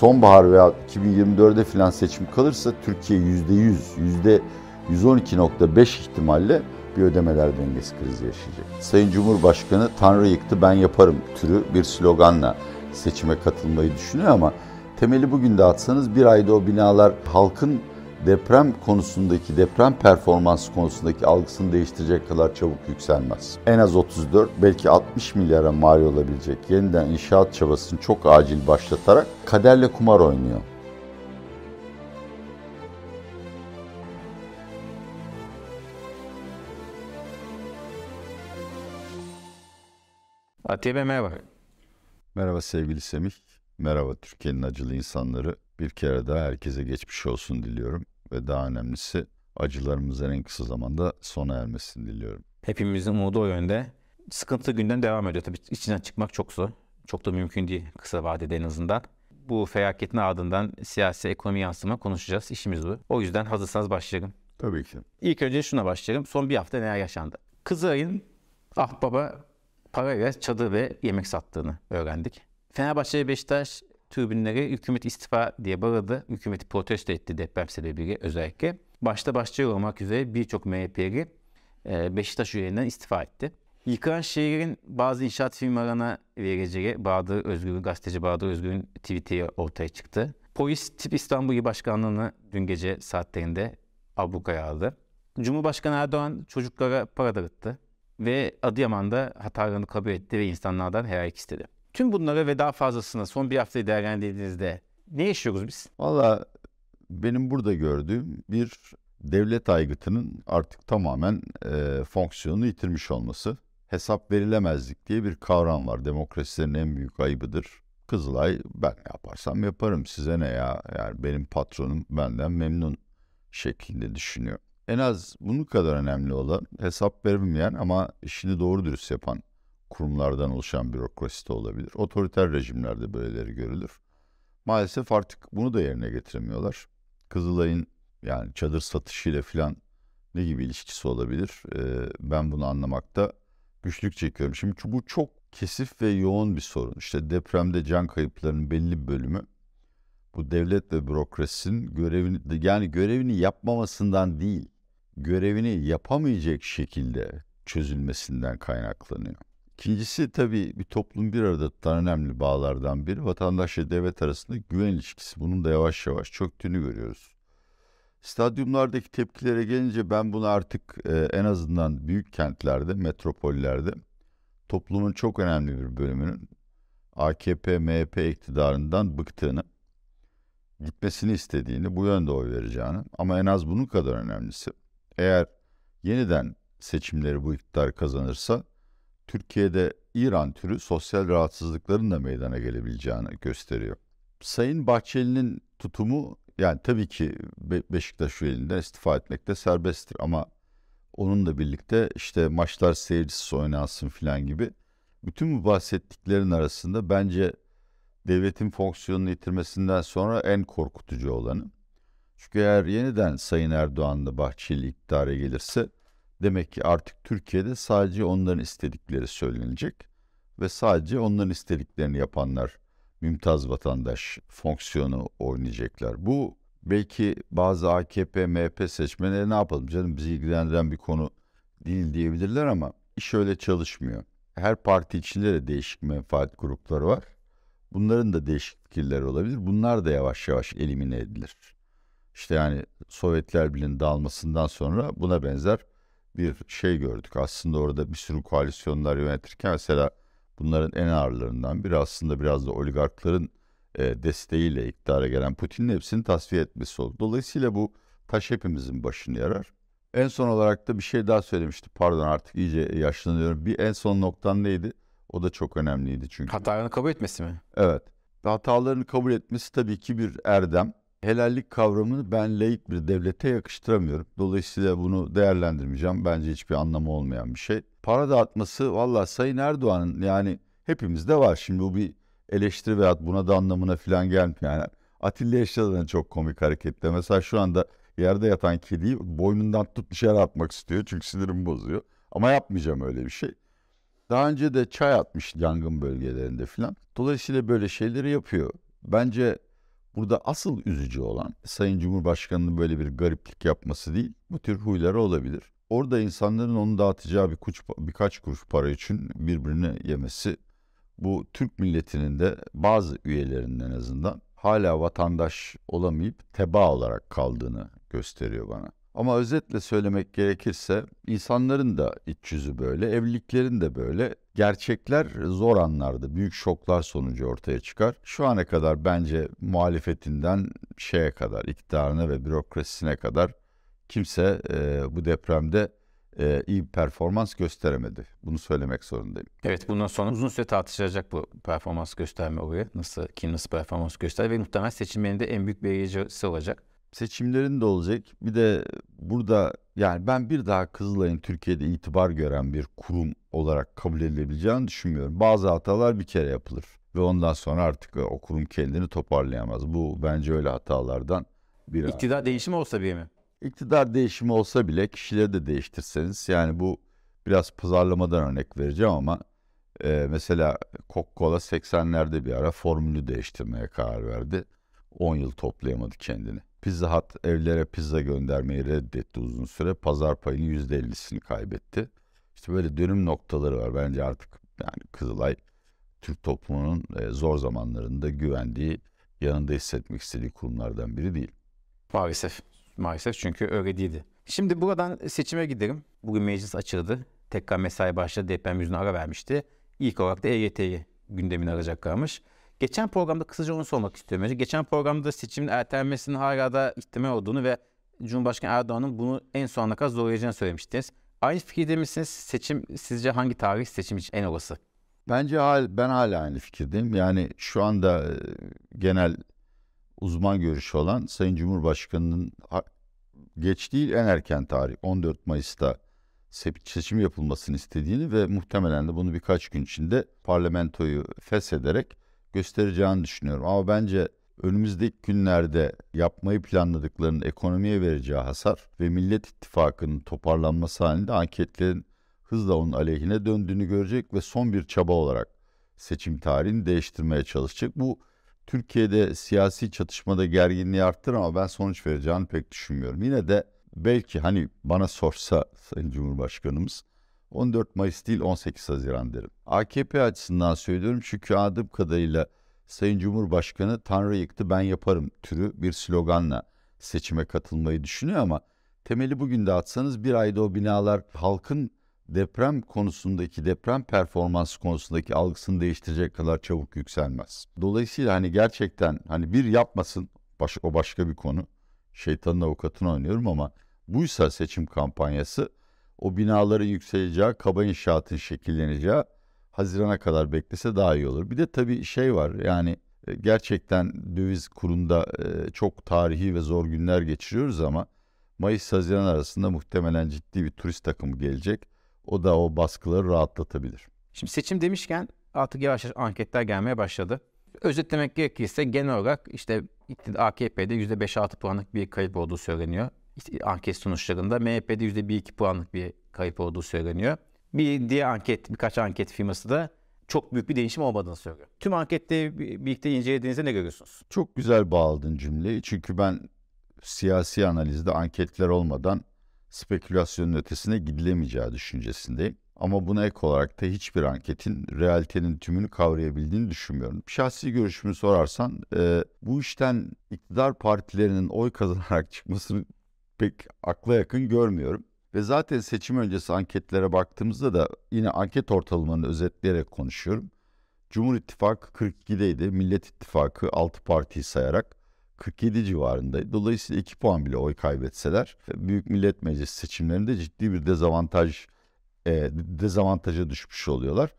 sonbahar veya 2024'de filan seçim kalırsa Türkiye %100, %112.5 ihtimalle bir ödemeler dengesi krizi yaşayacak. Sayın Cumhurbaşkanı Tanrı yıktı ben yaparım türü bir sloganla seçime katılmayı düşünüyor ama temeli bugün de atsanız bir ayda o binalar halkın deprem konusundaki, deprem performansı konusundaki algısını değiştirecek kadar çabuk yükselmez. En az 34, belki 60 milyara mal olabilecek yeniden inşaat çabasını çok acil başlatarak kaderle kumar oynuyor. Atiye Bey merhaba. Merhaba sevgili Semih. Merhaba Türkiye'nin acılı insanları. Bir kere daha herkese geçmiş olsun diliyorum. Ve daha önemlisi acılarımızın en kısa zamanda sona ermesini diliyorum. Hepimizin umudu o yönde. Sıkıntı günden devam ediyor. Tabii içinden çıkmak çok zor. Çok da mümkün değil kısa vadede en azından. Bu felaketin ardından siyasi ekonomi yansıma konuşacağız. İşimiz bu. O yüzden hazırsanız başlayalım. Tabii ki. İlk önce şuna başlayalım. Son bir hafta neler yaşandı? Kızılay'ın ah baba parayla çadır ve yemek sattığını öğrendik. Fenerbahçe ve Beşiktaş tribünleri hükümet istifa diye bağırdı. Hükümeti protesto etti deprem sebebiyle özellikle. Başta başçı olmak üzere birçok MHP'li e, Beşiktaş üyelerinden istifa etti. Yıkılan şehrin bazı inşaat firmalarına vereceği Bahadır Özgür, gazeteci Bahadır Özgür'ün tweet'i ortaya çıktı. Polis Tip İstanbul İl Başkanlığı'nı dün gece saatlerinde ablukaya aldı. Cumhurbaşkanı Erdoğan çocuklara para dağıttı ve Adıyaman'da hatalarını kabul etti ve insanlardan helallik istedi. Tüm bunları ve daha fazlasını son bir haftayı değerlendirdiğinizde ne yaşıyoruz biz? Valla benim burada gördüğüm bir devlet aygıtının artık tamamen e, fonksiyonunu yitirmiş olması. Hesap verilemezlik diye bir kavram var. Demokrasilerin en büyük ayıbıdır. Kızılay ben yaparsam yaparım size ne ya yani benim patronum benden memnun şeklinde düşünüyor. En az bunun kadar önemli olan hesap verilmeyen ama işini doğru dürüst yapan kurumlardan oluşan bürokrasi de olabilir. Otoriter rejimlerde böyleleri görülür. Maalesef artık bunu da yerine getiremiyorlar. Kızılay'ın yani çadır satışıyla filan ne gibi ilişkisi olabilir? Ee, ben bunu anlamakta güçlük çekiyorum. Şimdi bu çok kesif ve yoğun bir sorun. İşte depremde can kayıplarının belli bir bölümü bu devlet ve bürokrasinin görevini yani görevini yapmamasından değil, görevini yapamayacak şekilde çözülmesinden kaynaklanıyor. İkincisi tabii bir toplum bir arada tutan önemli bağlardan biri vatandaş ve devlet arasında güven ilişkisi. Bunun da yavaş yavaş çöktüğünü görüyoruz. Stadyumlardaki tepkilere gelince ben bunu artık e, en azından büyük kentlerde, metropollerde toplumun çok önemli bir bölümünün AKP, MHP iktidarından bıktığını, gitmesini istediğini, bu yönde oy vereceğini ama en az bunun kadar önemlisi eğer yeniden seçimleri bu iktidar kazanırsa Türkiye'de İran türü sosyal rahatsızlıkların da meydana gelebileceğini gösteriyor. Sayın Bahçeli'nin tutumu yani tabii ki Be- Beşiktaş üyeliğinden istifa etmekte serbesttir ama onunla birlikte işte maçlar seyircisiz oynansın filan gibi bütün bu bahsettiklerin arasında bence devletin fonksiyonunu yitirmesinden sonra en korkutucu olanı. Çünkü eğer yeniden Sayın Erdoğan'la Bahçeli iktidara gelirse demek ki artık Türkiye'de sadece onların istedikleri söylenecek ve sadece onların istediklerini yapanlar mümtaz vatandaş fonksiyonu oynayacaklar. Bu belki bazı AKP, MHP seçmenleri ne yapalım canım bizi ilgilendiren bir konu değil diyebilirler ama iş öyle çalışmıyor. Her parti içinde de değişik menfaat grupları var. Bunların da değişik fikirleri olabilir. Bunlar da yavaş yavaş elimine edilir. İşte yani Sovyetler Birliği'nin dağılmasından sonra buna benzer bir şey gördük. Aslında orada bir sürü koalisyonlar yönetirken mesela bunların en ağırlarından biri aslında biraz da oligarkların e, desteğiyle iktidara gelen Putin'in hepsini tasfiye etmesi oldu. Dolayısıyla bu taş hepimizin başını yarar. En son olarak da bir şey daha söylemişti. Pardon artık iyice yaşlanıyorum. Bir en son noktan neydi? O da çok önemliydi çünkü. Hatalarını kabul etmesi mi? Evet. Hatalarını kabul etmesi tabii ki bir erdem. Helallik kavramını ben laik bir devlete yakıştıramıyorum. Dolayısıyla bunu değerlendirmeyeceğim. Bence hiçbir anlamı olmayan bir şey. Para dağıtması valla Sayın Erdoğan'ın yani hepimizde var. Şimdi bu bir eleştiri veya buna da anlamına falan gelmiyor. Yani Atilla Yeşil'den çok komik hareketler. Mesela şu anda yerde yatan kediyi boynundan tutup dışarı atmak istiyor. Çünkü sinirimi bozuyor. Ama yapmayacağım öyle bir şey. Daha önce de çay atmış yangın bölgelerinde falan. Dolayısıyla böyle şeyleri yapıyor. Bence Burada asıl üzücü olan Sayın Cumhurbaşkanı'nın böyle bir gariplik yapması değil, bu tür huyları olabilir. Orada insanların onu dağıtacağı bir kuş, birkaç kuruş para için birbirini yemesi, bu Türk milletinin de bazı üyelerinin en azından hala vatandaş olamayıp teba olarak kaldığını gösteriyor bana. Ama özetle söylemek gerekirse insanların da iç yüzü böyle, evliliklerin de böyle. Gerçekler zor anlarda, büyük şoklar sonucu ortaya çıkar. Şu ana kadar bence muhalefetinden şeye kadar, iktidarına ve bürokrasisine kadar kimse e, bu depremde e, iyi bir performans gösteremedi. Bunu söylemek zorundayım. Evet bundan sonra uzun süre tartışılacak bu performans gösterme olayı. Nasıl, kim nasıl performans göster ve muhtemelen seçimlerinde en büyük belirleyicisi olacak. Seçimlerin de olacak. Bir de burada yani ben bir daha Kızılay'ın Türkiye'de itibar gören bir kurum olarak kabul edilebileceğini düşünmüyorum. Bazı hatalar bir kere yapılır ve ondan sonra artık o kurum kendini toparlayamaz. Bu bence öyle hatalardan biri. İktidar değişimi olsa bir mi? İktidar değişimi olsa bile kişileri de değiştirseniz yani bu biraz pazarlamadan örnek vereceğim ama e, mesela Coca-Cola 80'lerde bir ara formülü değiştirmeye karar verdi. 10 yıl toplayamadı kendini. Pizza Hut evlere pizza göndermeyi reddetti uzun süre. Pazar payının %50'sini kaybetti. İşte böyle dönüm noktaları var. Bence artık yani Kızılay Türk toplumunun e, zor zamanlarında güvendiği, yanında hissetmek istediği kurumlardan biri değil. Maalesef. Maalesef çünkü öyle değildi. Şimdi buradan seçime gidelim. Bugün meclis açıldı. Tekrar mesai başladı. Deprem yüzüne ara vermişti. İlk olarak da EYT'yi gündemine alacaklarmış. Geçen programda kısaca onu sormak istiyorum. Önce geçen programda seçimin ertelenmesinin hala da ihtimal olduğunu ve Cumhurbaşkanı Erdoğan'ın bunu en son kadar zorlayacağını söylemiştiniz. Aynı fikirde misiniz? Seçim sizce hangi tarih seçim için en olası? Bence hal, ben hala aynı fikirdeyim. Yani şu anda e, genel uzman görüşü olan Sayın Cumhurbaşkanı'nın geç değil en erken tarih 14 Mayıs'ta seçim yapılmasını istediğini ve muhtemelen de bunu birkaç gün içinde parlamentoyu feshederek göstereceğini düşünüyorum. Ama bence önümüzdeki günlerde yapmayı planladıklarının ekonomiye vereceği hasar ve Millet İttifakı'nın toparlanması halinde anketlerin hızla onun aleyhine döndüğünü görecek ve son bir çaba olarak seçim tarihini değiştirmeye çalışacak. Bu Türkiye'de siyasi çatışmada gerginliği arttırır ama ben sonuç vereceğini pek düşünmüyorum. Yine de belki hani bana sorsa Sayın Cumhurbaşkanımız 14 Mayıs değil 18 Haziran derim. AKP açısından söylüyorum çünkü anladığım kadarıyla Sayın Cumhurbaşkanı Tanrı yıktı ben yaparım türü bir sloganla seçime katılmayı düşünüyor ama temeli bugün de atsanız bir ayda o binalar halkın deprem konusundaki deprem performans konusundaki algısını değiştirecek kadar çabuk yükselmez. Dolayısıyla hani gerçekten hani bir yapmasın baş, o başka bir konu. Şeytanın avukatını oynuyorum ama buysa seçim kampanyası o binaların yükseleceği, kaba inşaatın şekilleneceği Haziran'a kadar beklese daha iyi olur. Bir de tabii şey var yani e, gerçekten döviz kurunda e, çok tarihi ve zor günler geçiriyoruz ama Mayıs-Haziran arasında muhtemelen ciddi bir turist takımı gelecek. O da o baskıları rahatlatabilir. Şimdi seçim demişken artık yavaş yavaş anketler gelmeye başladı. Özetlemek gerekirse genel olarak işte AKP'de %5-6 puanlık bir kayıp olduğu söyleniyor anket sonuçlarında MHP'de %1-2 puanlık bir kayıp olduğu söyleniyor. Bir diğer anket, birkaç anket firması da çok büyük bir değişim olmadığını söylüyor. Tüm ankette birlikte incelediğinizde ne görüyorsunuz? Çok güzel bağladın cümleyi. Çünkü ben siyasi analizde anketler olmadan spekülasyonun ötesine gidilemeyeceği düşüncesindeyim. Ama buna ek olarak da hiçbir anketin realitenin tümünü kavrayabildiğini düşünmüyorum. Şahsi görüşümü sorarsan e, bu işten iktidar partilerinin oy kazanarak çıkmasını pek akla yakın görmüyorum. Ve zaten seçim öncesi anketlere baktığımızda da yine anket ortalamalarını özetleyerek konuşuyorum. Cumhur İttifakı 42'deydi. Millet İttifakı 6 partiyi sayarak 47 civarındaydı. Dolayısıyla 2 puan bile oy kaybetseler Büyük Millet Meclisi seçimlerinde ciddi bir dezavantaj e, dezavantaja düşmüş oluyorlar.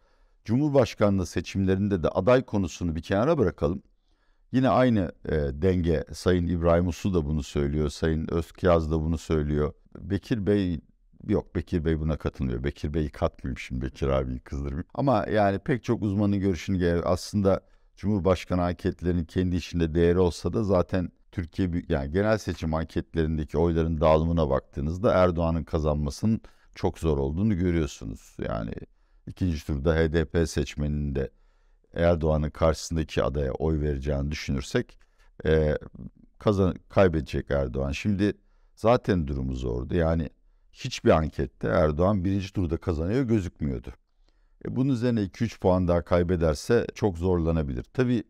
Cumhurbaşkanlığı seçimlerinde de aday konusunu bir kenara bırakalım. Yine aynı e, denge Sayın İbrahim Uslu da bunu söylüyor. Sayın Özkyaz da bunu söylüyor. Bekir Bey yok Bekir Bey buna katılmıyor. Bekir Bey'i katmayayım şimdi Bekir abiyi kızdırmayayım. Ama yani pek çok uzmanın görüşünü aslında Cumhurbaşkanı anketlerinin kendi içinde değeri olsa da zaten Türkiye yani genel seçim anketlerindeki oyların dağılımına baktığınızda Erdoğan'ın kazanmasının çok zor olduğunu görüyorsunuz. Yani ikinci turda HDP seçmeninin de Erdoğan'ın karşısındaki adaya oy vereceğini düşünürsek e, kazan kaybedecek Erdoğan. Şimdi zaten durumu zordu. Yani hiçbir ankette Erdoğan birinci turda kazanıyor gözükmüyordu. E, bunun üzerine 2-3 puan daha kaybederse çok zorlanabilir. Tabii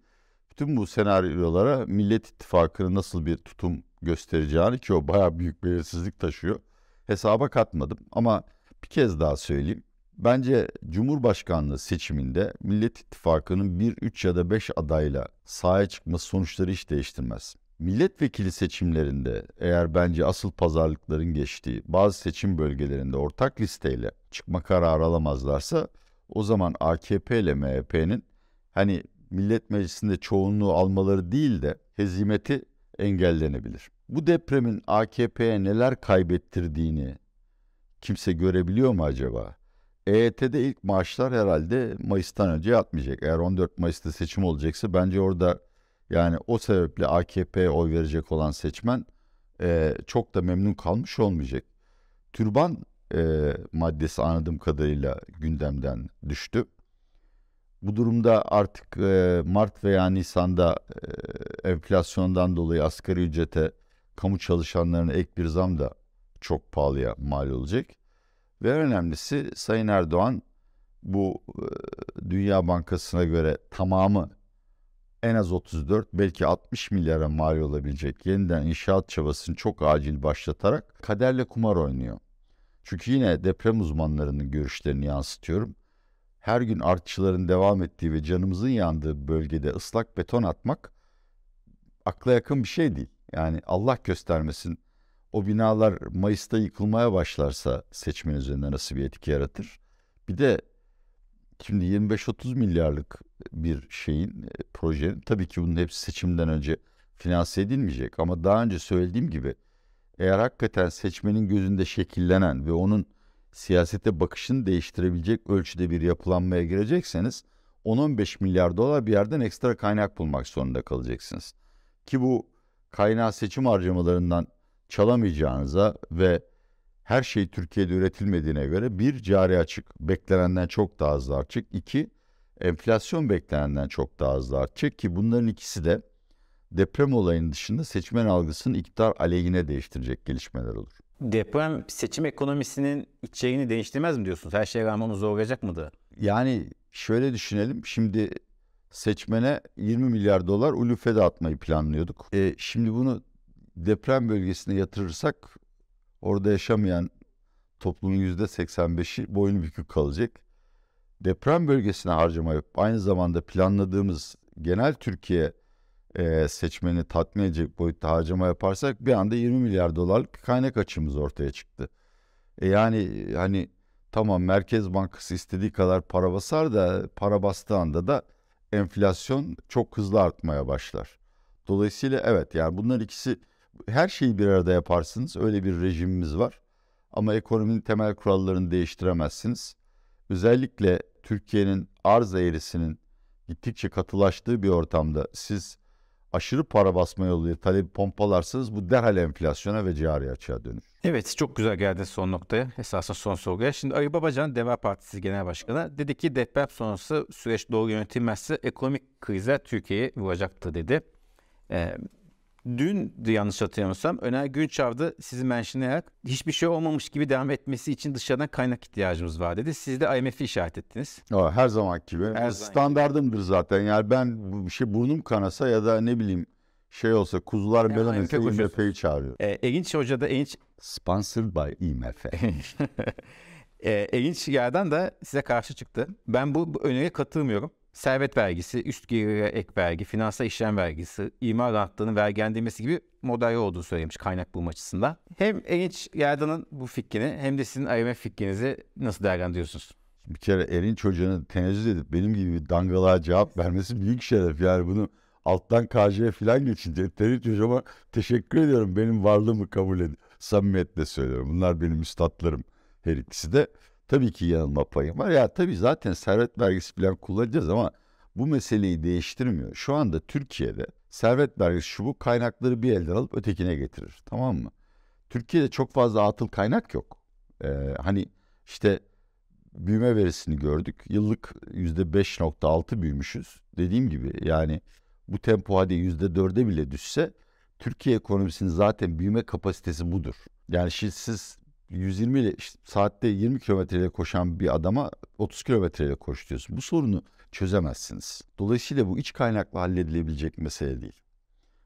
bütün bu senaryolara Millet İttifakı'nın nasıl bir tutum göstereceğini ki o bayağı büyük belirsizlik taşıyor. Hesaba katmadım ama bir kez daha söyleyeyim. Bence Cumhurbaşkanlığı seçiminde Millet İttifakı'nın 1, 3 ya da 5 adayla sahaya çıkması sonuçları hiç değiştirmez. Milletvekili seçimlerinde eğer bence asıl pazarlıkların geçtiği bazı seçim bölgelerinde ortak listeyle çıkma kararı alamazlarsa o zaman AKP ile MHP'nin hani Millet Meclisi'nde çoğunluğu almaları değil de hezimeti engellenebilir. Bu depremin AKP'ye neler kaybettirdiğini kimse görebiliyor mu acaba? EYT'de ilk maaşlar herhalde Mayıs'tan önce yatmayacak. Eğer 14 Mayıs'ta seçim olacaksa bence orada yani o sebeple AKP'ye oy verecek olan seçmen e, çok da memnun kalmış olmayacak. Türban e, maddesi anladığım kadarıyla gündemden düştü. Bu durumda artık e, Mart veya Nisan'da e, enflasyondan dolayı asgari ücrete kamu çalışanlarına ek bir zam da çok pahalıya mal olacak. Ve önemlisi Sayın Erdoğan bu Dünya Bankası'na göre tamamı en az 34 belki 60 milyara mal olabilecek yeniden inşaat çabasını çok acil başlatarak kaderle kumar oynuyor. Çünkü yine deprem uzmanlarının görüşlerini yansıtıyorum. Her gün artçıların devam ettiği ve canımızın yandığı bölgede ıslak beton atmak akla yakın bir şey değil. Yani Allah göstermesin o binalar Mayıs'ta yıkılmaya başlarsa seçmen üzerinde nasıl bir etki yaratır? Bir de şimdi 25-30 milyarlık bir şeyin, e, projenin tabii ki bunun hepsi seçimden önce finanse edilmeyecek. Ama daha önce söylediğim gibi eğer hakikaten seçmenin gözünde şekillenen ve onun siyasete bakışını değiştirebilecek ölçüde bir yapılanmaya girecekseniz 10-15 milyar dolar bir yerden ekstra kaynak bulmak zorunda kalacaksınız. Ki bu kaynağı seçim harcamalarından çalamayacağınıza ve her şey Türkiye'de üretilmediğine göre bir cari açık beklenenden çok daha hızlı artacak. İki enflasyon beklenenden çok daha hızlı artacak ki bunların ikisi de deprem olayının dışında seçmen algısını iktidar aleyhine değiştirecek gelişmeler olur. Deprem seçim ekonomisinin içeriğini değiştirmez mi diyorsunuz? Her şeye rağmen onu zorlayacak mıydı? Yani şöyle düşünelim. Şimdi seçmene 20 milyar dolar ulufede atmayı planlıyorduk. E, şimdi bunu deprem bölgesine yatırırsak orada yaşamayan toplumun yüzde 85'i boynu bükük kalacak. Deprem bölgesine harcama yapıp aynı zamanda planladığımız genel Türkiye e, seçmeni tatmin edecek boyutta harcama yaparsak bir anda 20 milyar dolarlık bir kaynak açığımız ortaya çıktı. E yani hani tamam Merkez Bankası istediği kadar para basar da para bastığı anda da enflasyon çok hızlı artmaya başlar. Dolayısıyla evet yani bunlar ikisi her şeyi bir arada yaparsınız. Öyle bir rejimimiz var. Ama ekonominin temel kurallarını değiştiremezsiniz. Özellikle Türkiye'nin arz eğrisinin gittikçe katılaştığı bir ortamda siz aşırı para basma yoluyla talebi pompalarsanız bu derhal enflasyona ve cari açığa dönür. Evet çok güzel geldi son noktaya. Esasında son soruya. Şimdi Ali Babacan Deva Partisi Genel Başkanı dedi ki deprem sonrası süreç doğru yönetilmezse ekonomik krize Türkiye'yi vuracaktır dedi. Ee, dün yanlış hatırlamıyorsam Öner Günçav'da sizi mentionlayarak hiçbir şey olmamış gibi devam etmesi için dışarıdan kaynak ihtiyacımız var dedi. Siz de IMF'i işaret ettiniz. Aa, her zaman gibi. Her Standardımdır zaten. Yani ben bir şey burnum kanasa ya da ne bileyim şey olsa kuzular belanırsa IMF'yi çağırıyor. E, Erinç Hoca da Erinç... Sponsored by IMF. e, Erinç yerden de size karşı çıktı. Ben bu, bu öneriye katılmıyorum servet vergisi, üst gelire ek vergi, finansal işlem vergisi, imar rahatlığının vergilendirmesi gibi model olduğunu söylemiş kaynak bulma açısından. Hem Erinç Yardan'ın bu fikrini hem de sizin IMF fikrinizi nasıl değerlendiriyorsunuz? Bir kere Erinç Hoca'nın tenezzüz edip benim gibi bir dangalığa cevap vermesi büyük şeref. Yani bunu alttan KJ'ye falan geçince Erinç Hocama teşekkür ediyorum. Benim varlığımı kabul edin. Samimiyetle söylüyorum. Bunlar benim üstadlarım her ikisi de. Tabii ki yanılma payım var. Ya tabii zaten servet vergisi falan kullanacağız ama bu meseleyi değiştirmiyor. Şu anda Türkiye'de servet vergisi şu bu kaynakları bir elden alıp ötekine getirir. Tamam mı? Türkiye'de çok fazla atıl kaynak yok. Ee, hani işte büyüme verisini gördük. Yıllık yüzde 5.6 büyümüşüz. Dediğim gibi yani bu tempo hadi %4'e bile düşse Türkiye ekonomisinin zaten büyüme kapasitesi budur. Yani siz 120 ile işte saatte 20 kilometreyle koşan bir adama 30 kilometreyle koş diyorsun. Bu sorunu çözemezsiniz. Dolayısıyla bu iç kaynakla halledilebilecek mesele değil.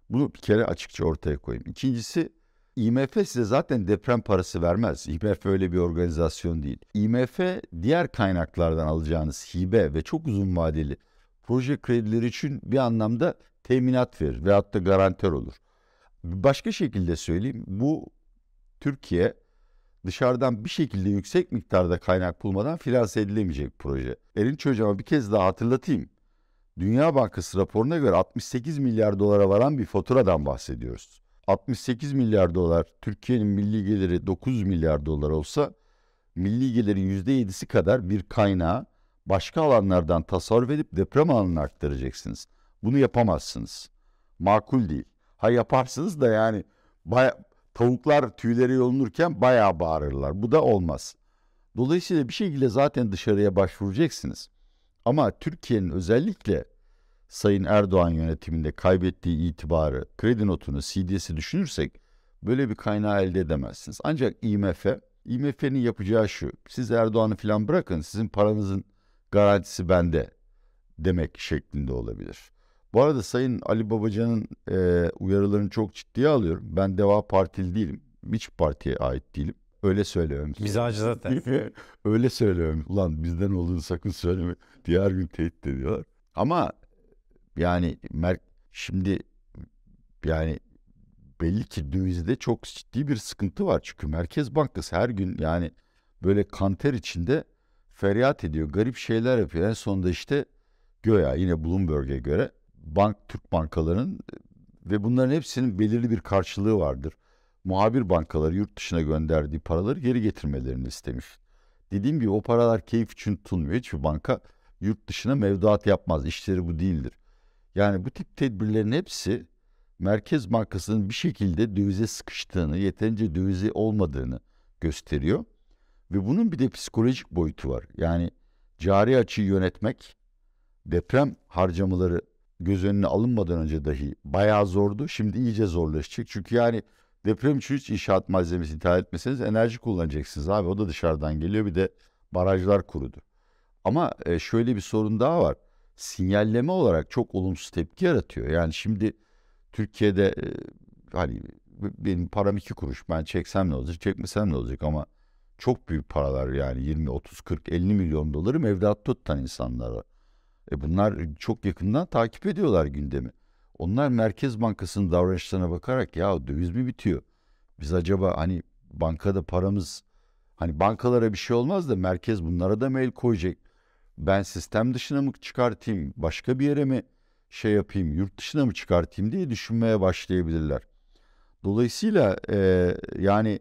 Bunu bir kere açıkça ortaya koyayım. İkincisi IMF size zaten deprem parası vermez. IMF öyle bir organizasyon değil. IMF diğer kaynaklardan alacağınız hibe ve çok uzun vadeli proje kredileri için bir anlamda teminat verir veyahut da garantör olur. Başka şekilde söyleyeyim bu Türkiye dışarıdan bir şekilde yüksek miktarda kaynak bulmadan finanse edilemeyecek proje. Erinç Hocam'a bir kez daha hatırlatayım. Dünya Bankası raporuna göre 68 milyar dolara varan bir faturadan bahsediyoruz. 68 milyar dolar, Türkiye'nin milli geliri 9 milyar dolar olsa milli gelirin %7'si kadar bir kaynağı başka alanlardan tasarruf edip deprem alanına aktaracaksınız. Bunu yapamazsınız. Makul değil. Ha yaparsınız da yani baya, tavuklar tüyleri yolunurken bayağı bağırırlar. Bu da olmaz. Dolayısıyla bir şekilde zaten dışarıya başvuracaksınız. Ama Türkiye'nin özellikle Sayın Erdoğan yönetiminde kaybettiği itibarı, kredi notunu, CDS'i düşünürsek böyle bir kaynağı elde edemezsiniz. Ancak IMF, IMF'nin yapacağı şu. Siz Erdoğan'ı falan bırakın, sizin paranızın garantisi bende demek şeklinde olabilir. Bu arada Sayın Ali Babacan'ın e, uyarılarını çok ciddiye alıyorum. Ben Deva Partili değilim. Hiç partiye ait değilim. Öyle söylüyorum. Mizacı zaten. Öyle söylüyorum. Ulan bizden olduğunu sakın söyleme. Diğer gün tehdit ediyorlar. Ama yani mer şimdi yani belli ki dövizde çok ciddi bir sıkıntı var. Çünkü Merkez Bankası her gün yani böyle kanter içinde feryat ediyor. Garip şeyler yapıyor. En sonunda işte göya yine Bloomberg'e göre bank Türk bankalarının ve bunların hepsinin belirli bir karşılığı vardır. Muhabir bankaları yurt dışına gönderdiği paraları geri getirmelerini istemiş. Dediğim gibi o paralar keyif için tutulmuyor. Hiçbir banka yurt dışına mevduat yapmaz. İşleri bu değildir. Yani bu tip tedbirlerin hepsi Merkez Bankası'nın bir şekilde dövize sıkıştığını, yeterince dövize olmadığını gösteriyor. Ve bunun bir de psikolojik boyutu var. Yani cari açıyı yönetmek, deprem harcamaları göz önüne alınmadan önce dahi bayağı zordu. Şimdi iyice zorlaşacak. Çünkü yani deprem için hiç inşaat malzemesi ithal etmeseniz enerji kullanacaksınız abi. O da dışarıdan geliyor. Bir de barajlar kurudu. Ama e, şöyle bir sorun daha var. Sinyalleme olarak çok olumsuz tepki yaratıyor. Yani şimdi Türkiye'de e, hani benim param iki kuruş. Ben çeksem ne olacak, çekmesem ne olacak ama çok büyük paralar yani 20, 30, 40, 50 milyon doları mevduatta tutan insanlar var. E bunlar çok yakından takip ediyorlar gündemi. Onlar Merkez Bankası'nın davranışlarına bakarak ya döviz mi bitiyor? Biz acaba hani bankada paramız hani bankalara bir şey olmaz da merkez bunlara da mail koyacak. Ben sistem dışına mı çıkartayım, başka bir yere mi şey yapayım, yurt dışına mı çıkartayım diye düşünmeye başlayabilirler. Dolayısıyla e, yani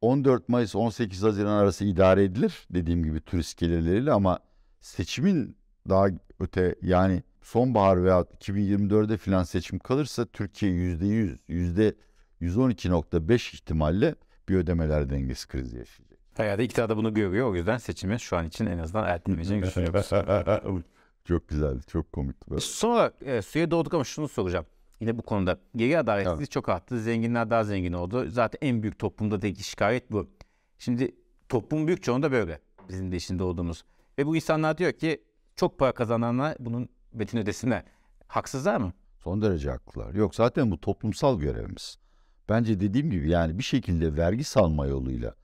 14 Mayıs 18 Haziran arası idare edilir dediğim gibi turist gelirleriyle ama seçimin daha öte yani sonbahar veya 2024'de filan seçim kalırsa Türkiye %100, %112.5 ihtimalle bir ödemeler dengesi krizi yaşayacak. Herhalde iktidar da bunu görüyor. O yüzden seçimi şu an için en azından ertelemeyeceğini düşünüyoruz. çok güzeldi, çok komikti. Sonra e, suya doğduk ama şunu soracağım. Yine bu konuda geri adaletsizlik evet. çok arttı. Zenginler daha zengin oldu. Zaten en büyük toplumda da şikayet bu. Şimdi toplum büyük çoğunda böyle. Bizim de içinde olduğumuz. Ve bu insanlar diyor ki çok para kazananlar bunun betin ödesinler. Haksızlar mı? Son derece haklılar. Yok zaten bu toplumsal görevimiz. Bence dediğim gibi yani bir şekilde vergi salma yoluyla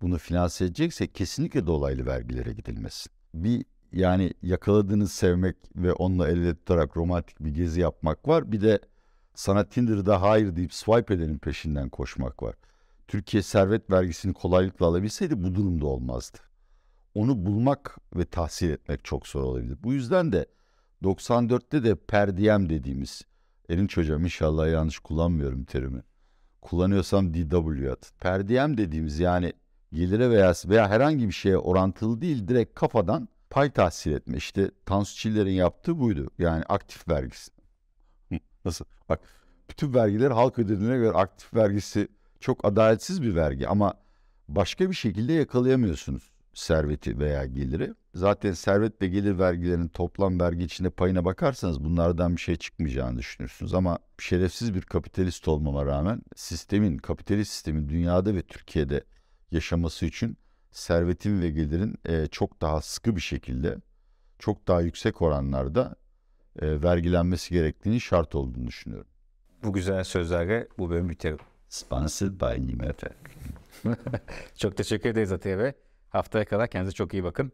bunu finanse edeceksek kesinlikle dolaylı vergilere gidilmesin. Bir yani yakaladığınız sevmek ve onunla elde tutarak romantik bir gezi yapmak var. Bir de sana Tinder'da hayır deyip swipe edenin peşinden koşmak var. Türkiye servet vergisini kolaylıkla alabilseydi bu durumda olmazdı. Onu bulmak ve tahsil etmek çok zor olabilir. Bu yüzden de 94'te de perdiyem dediğimiz Erinç hocam inşallah yanlış kullanmıyorum terimi. Kullanıyorsam DW at. Perdiyem dediğimiz yani gelire veya veya herhangi bir şeye orantılı değil direkt kafadan pay tahsil etme. İşte Tansu Çiller'in yaptığı buydu. Yani aktif vergisi. Nasıl? Bak bütün vergiler halk ödediğine göre aktif vergisi çok adaletsiz bir vergi ama başka bir şekilde yakalayamıyorsunuz serveti veya geliri. zaten servet ve gelir vergilerinin toplam vergi içinde payına bakarsanız bunlardan bir şey çıkmayacağını düşünürsünüz. Ama şerefsiz bir kapitalist olmama rağmen sistemin, kapitalist sistemin dünyada ve Türkiye'de yaşaması için servetin ve gelirin e, çok daha sıkı bir şekilde, çok daha yüksek oranlarda e, vergilenmesi gerektiğini şart olduğunu düşünüyorum. Bu güzel sözlerle bu bölümü bitirelim. Sponsored by Nimefe. Çok teşekkür ederiz Atiye Bey. Haftaya kadar kendinize çok iyi bakın.